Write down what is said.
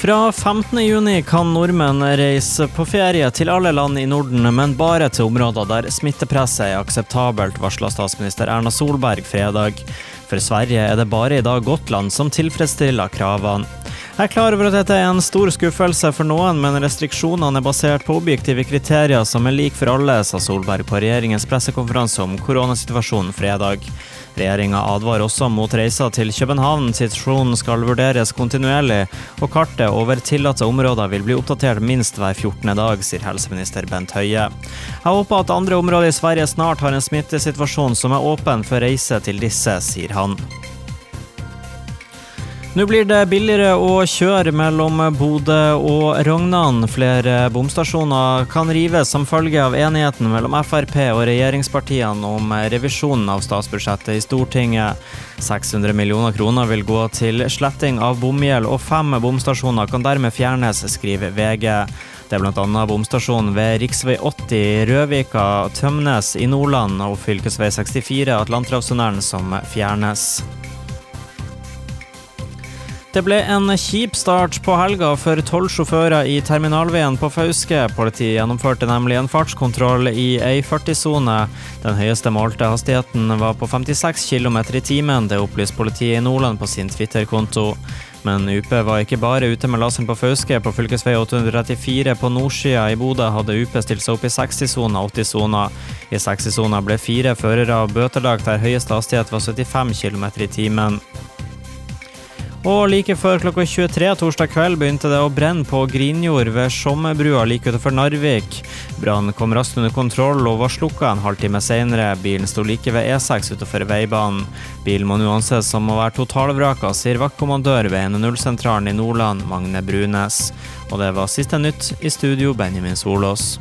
Fra 15.6 kan nordmenn reise på ferie til alle land i Norden, men bare til områder der smittepresset er akseptabelt, varsla statsminister Erna Solberg fredag. For Sverige er det bare i dag Gotland som tilfredsstiller kravene. Jeg er klar over at dette er en stor skuffelse for noen, men restriksjonene er basert på objektive kriterier som er like for alle, sa Solberg på regjeringens pressekonferanse om koronasituasjonen fredag. Regjeringa advarer også mot reiser til København. Situasjonen skal vurderes kontinuerlig, og kartet over tillatte områder vil bli oppdatert minst hver 14. dag, sier helseminister Bent Høie. Jeg håper at andre områder i Sverige snart har en smittesituasjon som er åpen for reise til disse, sier han. Nå blir det billigere å kjøre mellom Bodø og Rognan. Flere bomstasjoner kan rives som følge av enigheten mellom Frp og regjeringspartiene om revisjonen av statsbudsjettet i Stortinget. 600 millioner kroner vil gå til sletting av bomgjeld, og fem bomstasjoner kan dermed fjernes, skriver VG. Det er bl.a. bomstasjonen ved rv. 80 Røvika, Tømnes i Nordland og fv. 64 Atlanterhavstunnelen som fjernes. Det ble en kjip start på helga for tolv sjåfører i terminalveien på Fauske. Politiet gjennomførte nemlig en fartskontroll i ei 40-sone. Den høyeste målte hastigheten var på 56 km i timen. Det opplyste politiet i Nordland på sin Twitter-konto. Men UP var ikke bare ute med laseren på Fauske. På fv. 834 på nordsida i Bodø hadde UP stilt seg opp i 60-sona og 80-sona. I 60-sona ble fire førere bøtelagt der høyeste hastighet var 75 km i timen. Og like før klokka 23 torsdag kveld begynte det å brenne på Grinjord ved Skjommebrua like utenfor Narvik. Brannen kom raskt under kontroll og var slukka en halvtime senere. Bilen sto like ved E6 utenfor veibanen. Bilen må nå anses som å være totalvraka, sier vaktkommandør ved 110-sentralen i Nordland, Magne Brunes. Og det var siste nytt i studio, Benjamin Solås.